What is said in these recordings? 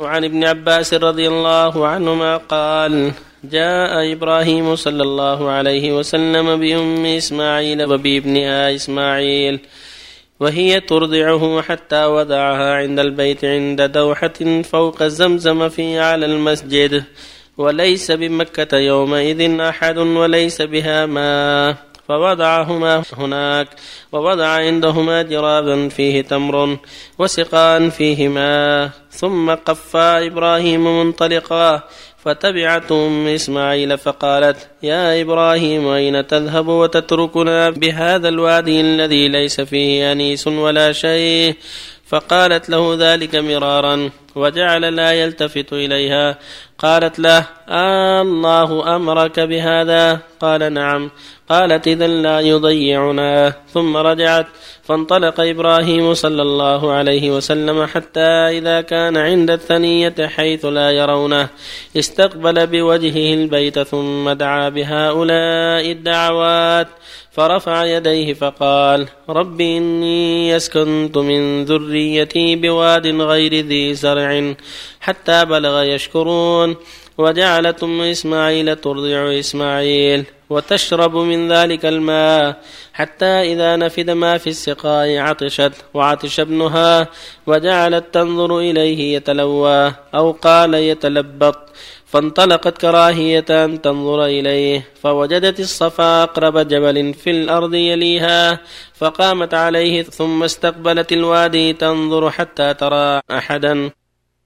وعن ابن عباس رضي الله عنهما قال جاء إبراهيم صلى الله عليه وسلم بأم إسماعيل وبابنها إسماعيل وهي ترضعه حتى وضعها عند البيت عند دوحة فوق زمزم في على المسجد وليس بمكة يومئذ أحد وليس بها ماء. فوضعهما هناك ووضع عندهما جرابا فيه تمر وسقان فيه ماء ثم قفى إبراهيم منطلقا فتبعت أم إسماعيل فقالت يا إبراهيم أين تذهب وتتركنا بهذا الوادي الذي ليس فيه أنيس ولا شيء؟ فقالت له ذلك مرارا وجعل لا يلتفت إليها قالت له آه الله أمرك بهذا؟ قال نعم. قالت إذا لا يضيعنا. ثم رجعت فانطلق إبراهيم صلى الله عليه وسلم حتى إذا كان عند الثنية حيث لا يرونه. استقبل بوجهه البيت ثم دعا بهؤلاء الدعوات فرفع يديه فقال رب إني أسكنت من ذريتي بواد غير ذي زرع. حتى بلغ يشكرون وجعلت أم إسماعيل ترضع إسماعيل وتشرب من ذلك الماء حتى إذا نفد ما في السقاء عطشت وعطش ابنها وجعلت تنظر إليه يتلوى أو قال يتلبط فانطلقت كراهية أن تنظر إليه فوجدت الصفا أقرب جبل في الأرض يليها فقامت عليه ثم استقبلت الوادي تنظر حتى ترى أحدا.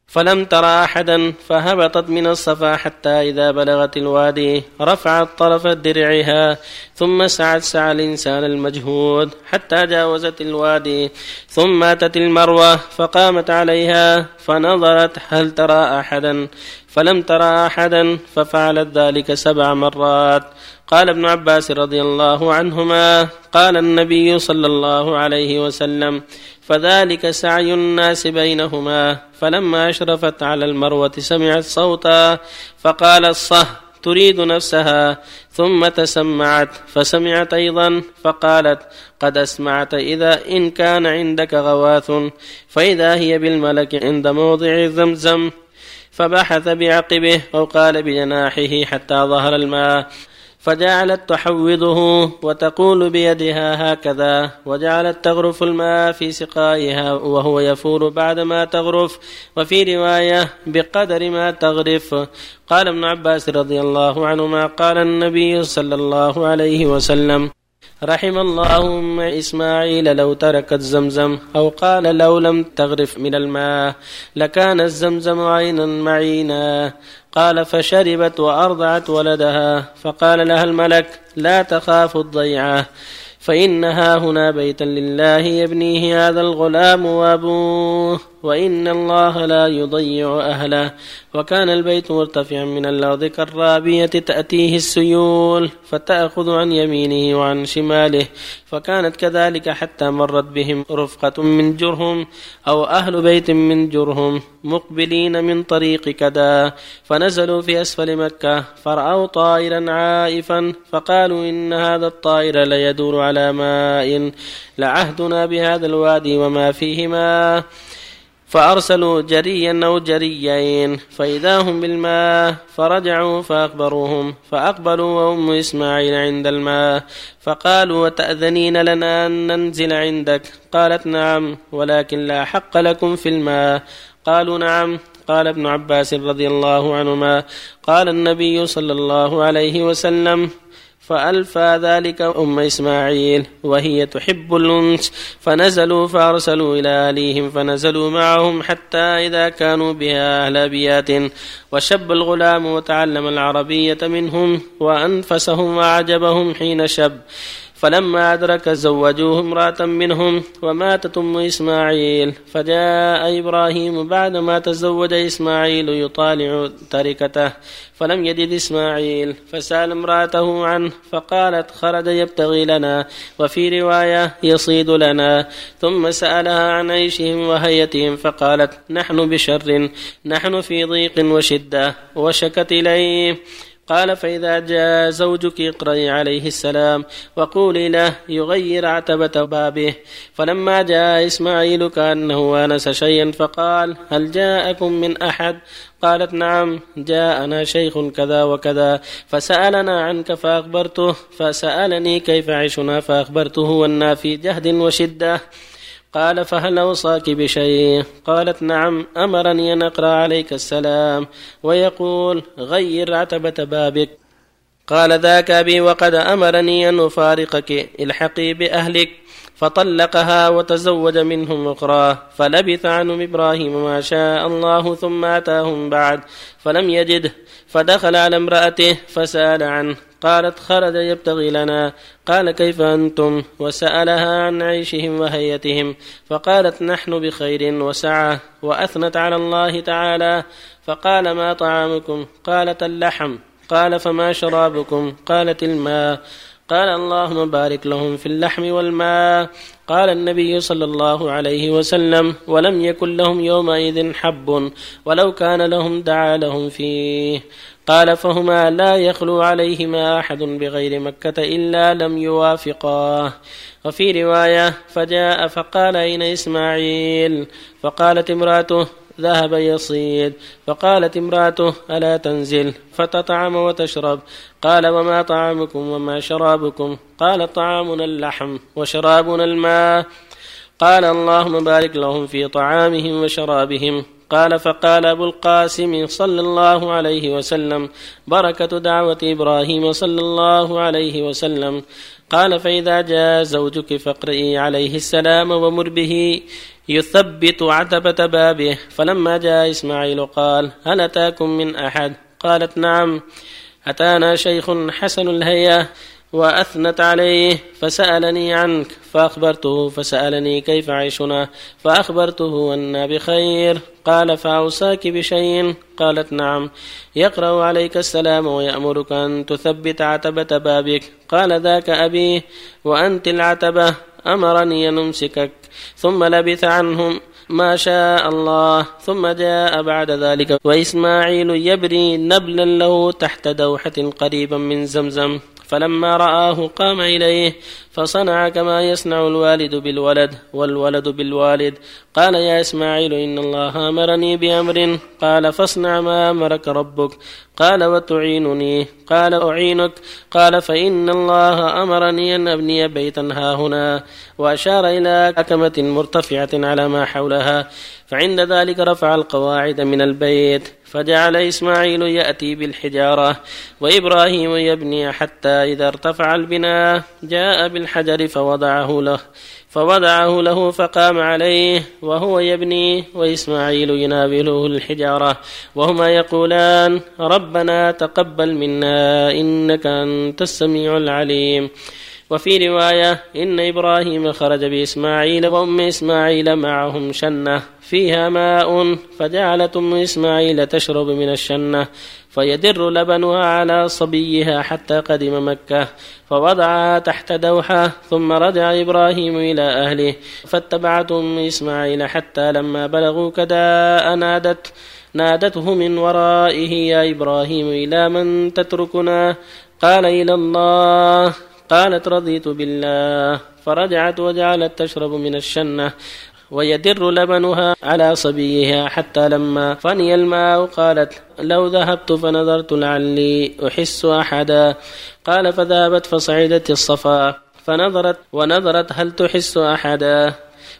فلم ترى أحدا فهبطت من الصفا حتى إذا بلغت الوادي رفعت طرف درعها ثم سعت سعى الإنسان المجهود حتى جاوزت الوادي ثم أتت المروة فقامت عليها فنظرت هل ترى أحدا فلم ترى أحدا ففعلت ذلك سبع مرات. قال ابن عباس رضي الله عنهما قال النبي صلى الله عليه وسلم فذلك سعي الناس بينهما فلما أشرفت على المروة سمعت صوتا فقالت صه تريد نفسها ثم تسمعت فسمعت أيضا فقالت قد أسمعت إذا إن كان عندك غواث فإذا هي بالملك عند موضع زمزم. فبحث بعقبه أو قال بجناحه حتى ظهر الماء. فجعلت تحوضه وتقول بيدها هكذا وجعلت تغرف الماء في سقائها وهو يفور بعدما تغرف وفي رواية بقدر ما تغرف. قال ابن عباس رضي الله عنهما قال النبي صلى الله عليه وسلم رحم الله أم إسماعيل لو تركت زمزم أو قال لو لم تغرف من الماء لكان الزمزم عينا معينا قال فشربت وأرضعت ولدها فقال لها الملك لا تخاف الضيعة فإنها هنا بيتا لله يبنيه هذا الغلام وأبوه وإن الله لا يضيع أهله. وكان البيت مرتفعا من الأرض كالرابية تأتيه السيول فتأخذ عن يمينه وعن شماله. فكانت كذلك حتى مرت بهم رفقة من جرهم أو أهل بيت من جرهم مقبلين من طريق كذا. فنزلوا في أسفل مكة. فرأوا طائرا عائفا فقالوا إن هذا الطائر ليدور على ماء. لعهدنا بهذا الوادي وما فيه ماء فأرسلوا جريا أو جريين فإذا هم بالماء فرجعوا فأخبروهم فأقبلوا وأم إسماعيل عند الماء فقالوا وتأذنين لنا أن ننزل عندك؟ قالت نعم ولكن لا حق لكم في الماء. قالوا نعم. قال ابن عباس رضي الله عنهما قال النبي صلى الله عليه وسلم فألفى ذلك أم إسماعيل وهي تحب الأنس. فنزلوا فأرسلوا إلى أهليهم فنزلوا معهم حتى إذا كانوا بها أهل أبيات وشب الغلام وتعلم العربية منهم وأنفسهم وأعجبهم حين شب. فلما أدرك زوجوه امرأة منهم وماتت أم إسماعيل فجاء إبراهيم بعدما تزوج إسماعيل يطالع تركته فلم يجد إسماعيل فسأل امرأته عنه فقالت خرج يبتغي لنا وفي رواية يصيد لنا. ثم سألها عن عيشهم وهيتهم فقالت نحن بشر نحن في ضيق وشدة وشكت إليه. قال فإذا جاء زوجك اقرأي عليه السلام وقولي له يغير عتبة بابه. فلما جاء إسماعيل كأنه آنس شيئا فقال هل جاءكم من أحد؟ قالت نعم جاءنا شيخ كذا وكذا. فسألنا عنك فأخبرته. فسألني كيف عيشنا فأخبرته وأنا في جهد وشدة. قال فهل أوصاك بشيء؟ قالت نعم أمرني أن أقرأ عليك السلام ويقول غير عتبة بابك. قال ذاك أبي وقد أمرني أن أفارقك. الحقي بأهلك. فطلقها وتزوج منهم أخرى فلبث عنهم إبراهيم ما شاء الله ثم أتاهم بعد فلم يجده فدخل على امرأته فسأل عنه قالت خرج يبتغي لنا قال كيف أنتم وسألها عن عيشهم وهيتهم فقالت نحن بخير وسعة وأثنت على الله تعالى فقال ما طعامكم قالت اللحم قال فما شرابكم قالت الماء قال اللهم بارك لهم في اللحم والماء. قال النبي صلى الله عليه وسلم ولم يكن لهم يومئذ حب ولو كان لهم دعا لهم فيه. قال فهما لا يخلو عليهما أحد بغير مكة إلا لم يوافقاه وفي رواية فجاء فقال أين إسماعيل؟ فقالت امرأته ذهب يصيد. فقالت امرأته ألا تنزل فتطعم وتشرب. قال وما طعامكم وما شرابكم؟ قال طعامنا اللحم وشرابنا الماء. قال اللهم بارك لهم في طعامهم وشرابهم. قال فقال أبو القاسم صلى الله عليه وسلم بركة دعوة إبراهيم صلى الله عليه وسلم. قال فإذا جاء زوجك فاقرئي عليه السلام ومر به. يثبت عتبة بابه. فلما جاء إسماعيل قال هل أتاكم من أحد؟ قالت نعم. أتانا شيخ حسن الهيئة وأثنت عليه فسألني عنك فأخبرته فسألني كيف عيشنا فأخبرته أنا بخير. قال فأوصاك بشيء؟ قالت نعم. يقرأ عليك السلام ويأمرك أن تثبت عتبة بابك. قال ذاك أبي وأنت العتبة. أمرني أن أمسكك. ثم لبث عنهم ما شاء الله. ثم جاء بعد ذلك وإسماعيل يبري نبلا له تحت دوحة قريبا من زمزم. فلما رآه قام إليه فصنع كما يصنع الوالد بالولد والولد بالوالد. قال يا إسماعيل إن الله أمرني بأمر. قال فاصنع ما أمرك ربك. قال وتعينني. قال أعينك. قال فإن الله أمرني أن أبني بيتا ها هنا. وأشار إلى أكمة مرتفعة على ما حولها. فعند ذلك رفع القواعد من البيت. فجعل إسماعيل يأتي بالحجارة وإبراهيم يبني حتى إذا ارتفع البناء جاء بالحجر فوضعه له فوضعه له فقام عليه وهو يبني وإسماعيل ينابله الحجارة وهما يقولان ربنا تقبل منا إنك أنت السميع العليم. وفي رواية إن إبراهيم خرج بإسماعيل وأم إسماعيل معهم شنة فيها ماء فجعلت أم إسماعيل تشرب من الشنة فيدر لبنها على صبيها حتى قدم مكة فوضعها تحت دوحة ثم رجع إبراهيم إلى أهله فاتبعت أم إسماعيل حتى لما بلغوا كداء نادت نادته من ورائه يا إبراهيم إلى من تتركنا؟ قال إلى الله. قالت رضيت بالله. فرجعت وجعلت تشرب من الشنة ويدر لبنها على صبيها حتى لما فني الماء قالت لو ذهبت فنظرت لعلي أحس أحدا. قال فذهبت فصعدت الصفا. فنظرت ونظرت هل تحس أحدا.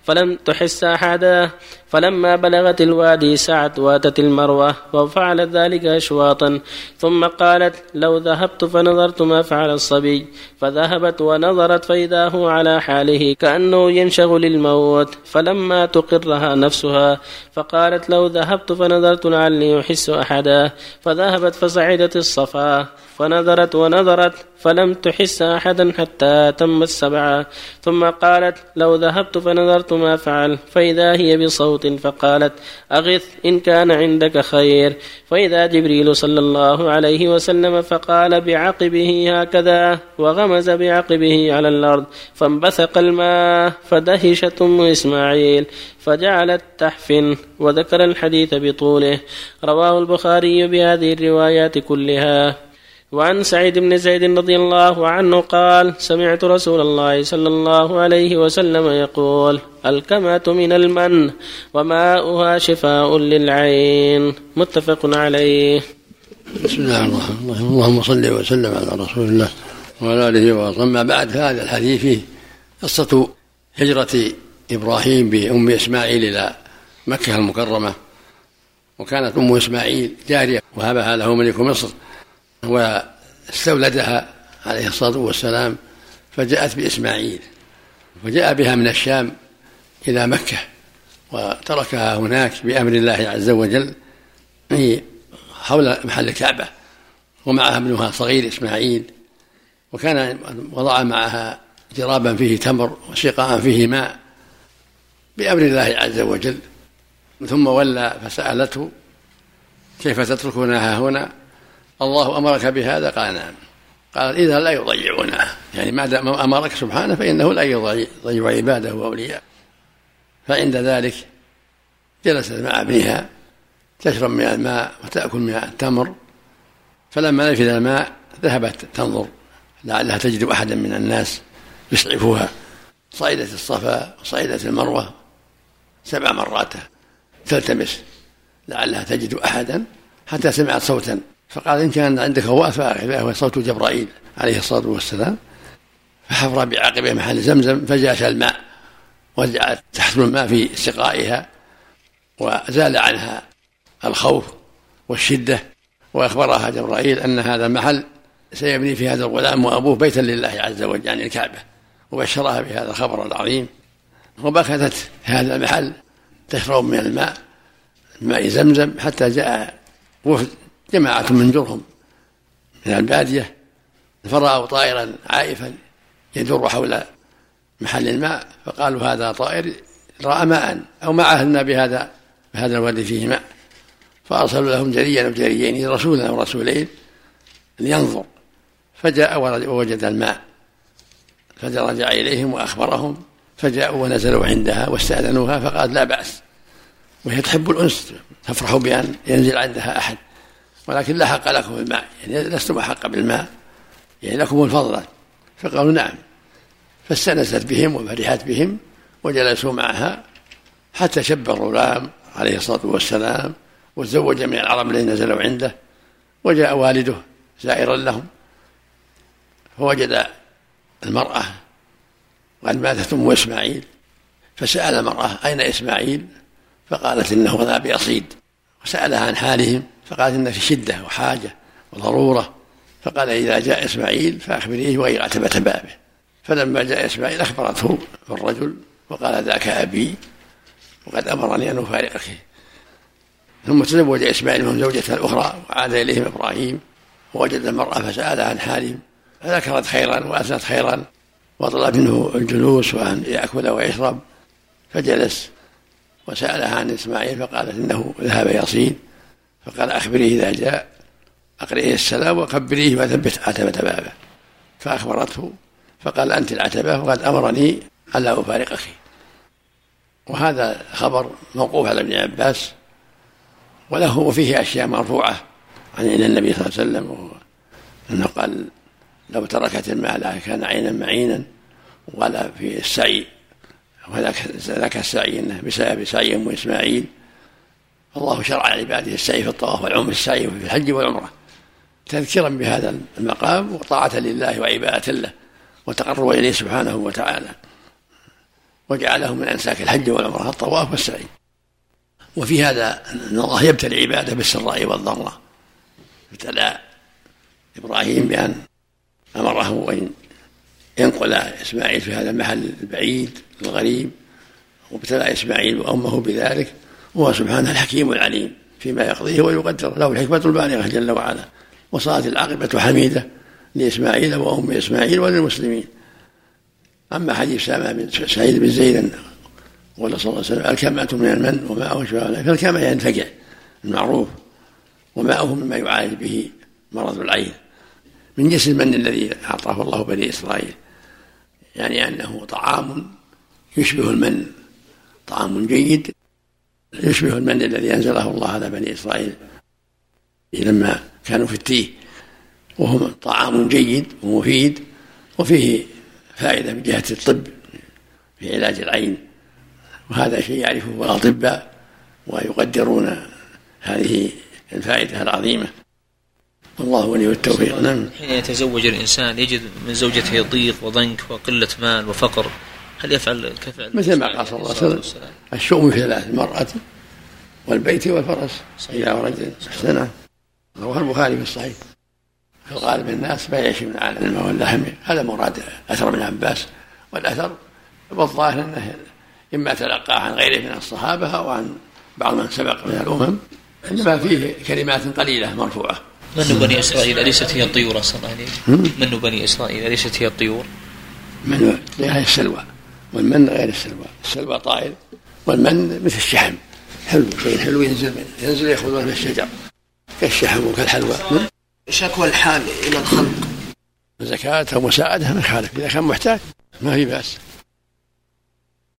فلم تحس أحدا. فلما بلغت الوادي سعت واتت المروة وفعلت ذلك أشواطا. ثم قالت لو ذهبت فنظرت ما فعل الصبي. فذهبت ونظرت فإذا هو على حاله كأنه ينشغل الموت فلما تقرها نفسها فقالت لو ذهبت فنظرت لعلي أحس أحدا. فذهبت فصعدت الصفا. فنظرت ونظرت فلم تحس أحدا حتى تم السبعة ثم قالت لو ذهبت فنظرت ما فعل. فإذا هي بصوت فقالت أغث إن كان عندك خير. فإذا جبريل صلى الله عليه وسلم فقال بعقبه هكذا وغمز بعقبه على الأرض فانبثق الماء فدهشت أم إسماعيل فجعلت تحفن وذكر الحديث بطوله. رواه البخاري بهذه الروايات كلها. وعن سعيد بن زيد رضي الله عنه قال سمعت رسول الله صلى الله عليه وسلم يقول الكمة من المن وماؤها شفاء للعين. متفق عليه. بسم الله الرحمن الرحيم. اللهم صل وسلم على رسول الله وعلى آله وصحبه. أما بعد فهذا الحديث فيه قصة هجرة إبراهيم بأم إسماعيل إلى مكة المكرمة وكانت أم إسماعيل جارية وهبها له ملك مصر. واستولدها عليه الصلاة والسلام فجاءت بإسماعيل وجاء بها من الشام إلى مكة وتركها هناك بأمر الله عز وجل حول محل الكعبة ومعها ابنها صغير إسماعيل وكان وضع معها جرابا فيه تمر وسقاء فيه ماء بأمر الله عز وجل ثم ولى فسألته كيف تتركونها هنا؟ الله أمرك بهذا؟ قال نعم. قال إذا لا يضيعونها يعني ما دام أمرك سبحانه فإنه لا يضيع عباده وأولياءه. فعند ذلك جلست مع ابنها تشرب من الماء وتأكل من التمر. فلما نفذ الماء ذهبت تنظر لعلها تجد أحدا من الناس يسعفها. صعدت الصفا وصعدت المروة سبع مرات تلتمس. لعلها تجد أحدا حتى سمعت صوتا. فقال إن كان عندك هواء فهو صوت جبرائيل عليه الصلاة والسلام. فحفر بعقبة محل زمزم فجاش الماء وجعلت تحصل الماء في سقائها وزال عنها الخوف والشدة. وأخبرها جبرائيل أن هذا المحل سيبني في هذا الغلام وأبوه بيتا لله عز وجل يعني الكعبة. وبشرها بهذا الخبر العظيم. وبكتت هذا المحل تشرب من الماء ماء زمزم حتى جاء وفد جماعة من جرهم من البادية فرأوا طائرا عائفا يدور حول محل الماء فقالوا هذا طائر رأى ماء أو ما عهدنا بهذا بهذا الوادي فيه ماء. فأرسلوا لهم جريا أو جريين رسولا أو رسولين لينظر. فجاء ووجد الماء. فرجع إليهم وأخبرهم فجاءوا ونزلوا عندها واستأذنوها فقال لا بأس وهي تحب الأنس تفرح بأن ينزل عندها أحد. ولكن لا حق لكم بالماء يعني لستم أحق بالماء؟ يعني لكم الفضل. فقالوا نعم. فاستأنست بهم وفرحت بهم وجلسوا معها حتى شب الغلام عليه الصلاة والسلام وتزوج من العرب الذين نزلوا عنده وجاء والده زائرا لهم. فوجد المرأة وقد ماتت أم إسماعيل. فسأل المرأة أين إسماعيل؟ فقالت إنه ذهب يصيد وسألها عن حالهم. فقالت إن في شدة وحاجة وضرورة. فقال إذا جاء إسماعيل فأخبريه وغير عتبة بابه. فلما جاء إسماعيل أخبرته الرجل وقال ذاك أبي وقد أمرني أن أفارقك ثم تزوج إسماعيل من زوجته الاخرى وعاد إليهم إبراهيم ووجد المرأة فسألها عن حالهم. فذكرت خيرا وأثنت خيرا وطلب منه الجلوس وأن يأكل ويشرب. فجلس وسألها عن إسماعيل فقالت إنه ذهب يصيد. فقال أخبريه إذا جاء. أقرئه السلام وخبريه وثبت عتبة بابه. فأخبرته فقال أنت العتبة وقد أمرني ألا افارقك وهذا خبر موقوف على ابن عباس وله وفيه أشياء مرفوعة عن النبي صلى الله عليه وسلم أنه قال لو تركت الماء كان عينا معينا وقال في السعي وذاك ذاك السعي إنه بسبب سعي ام اسماعيل الله شرع لعباده السعي في الطواف والعمر السعي في الحج والعمرة. تذكيرا بهذا المقام وطاعة لله وعبادة له وتقربا إليه سبحانه وتعالى. وجعله من أنساك الحج والعمرة الطواف والسعي. وفي هذا أن الله يبتلي عباده بالسراء والضراء. ابتلى إبراهيم بأن أمره أن ينقل إسماعيل في هذا المحل البعيد الغريب. وابتلى إسماعيل وأمه بذلك. وهو سبحانه الحكيم العليم فيما يقضيه ويقدر. له الحكمة البالغة جل وعلا. وصارت العاقبة حميدة لإسماعيل وأم إسماعيل وللمسلمين. أما حديث سامة بن سعيد بن زيد قال صلى الله عليه وسلم الكمة من المن وماءه شفاء فالكمة ينفجع المعروف. وماؤه مما يعالج به مرض العين. من جنس المن الذي أعطاه الله بني إسرائيل. يعني أنه طعام يشبه المن. طعام جيد. يشبه المن الذي أنزله الله على بني إسرائيل لما كانوا في التيه وهو طعام جيد ومفيد وفيه فائدة من جهة الطب في علاج العين. وهذا شيء يعرفه الأطباء ويقدرون هذه الفائدة العظيمة. والله ولي التوفيق. نعم. حين يتزوج الإنسان يجد من زوجته ضيق وضنك وقلة مال وفقر. هل يفعل كفعل مثل ما قال صلى الله عليه وسلم الشؤم في ثلاث المرأة والبيت والفرس إلى رجل سنة رواه البخاري في الصحيح. في الغالب الناس ما يعيشون على الماء واللحم هذا مراد أثر ابن عباس والأثر والظاهر أنه إما تلقاه عن غيره من الصحابة أو عن بعض من سبق من الأمم إنما فيه كلمات قليلة مرفوعة. من بني إسرائيل؟ أليست هي الطيور أصلا من بني إسرائيل؟ أليست هي الطيور؟ من هي السلوى. والمن غير السلوى. السلوى طائر والمن مثل الشحم. حلو شيء حلو ينزل منه. ينزل يأخذونه من الشجر. كالشحم وكالحلوى. شكوى الحال إلى الخلق. زكاة أو مساعدة ما يخالف إذا كان محتاج ما في بأس.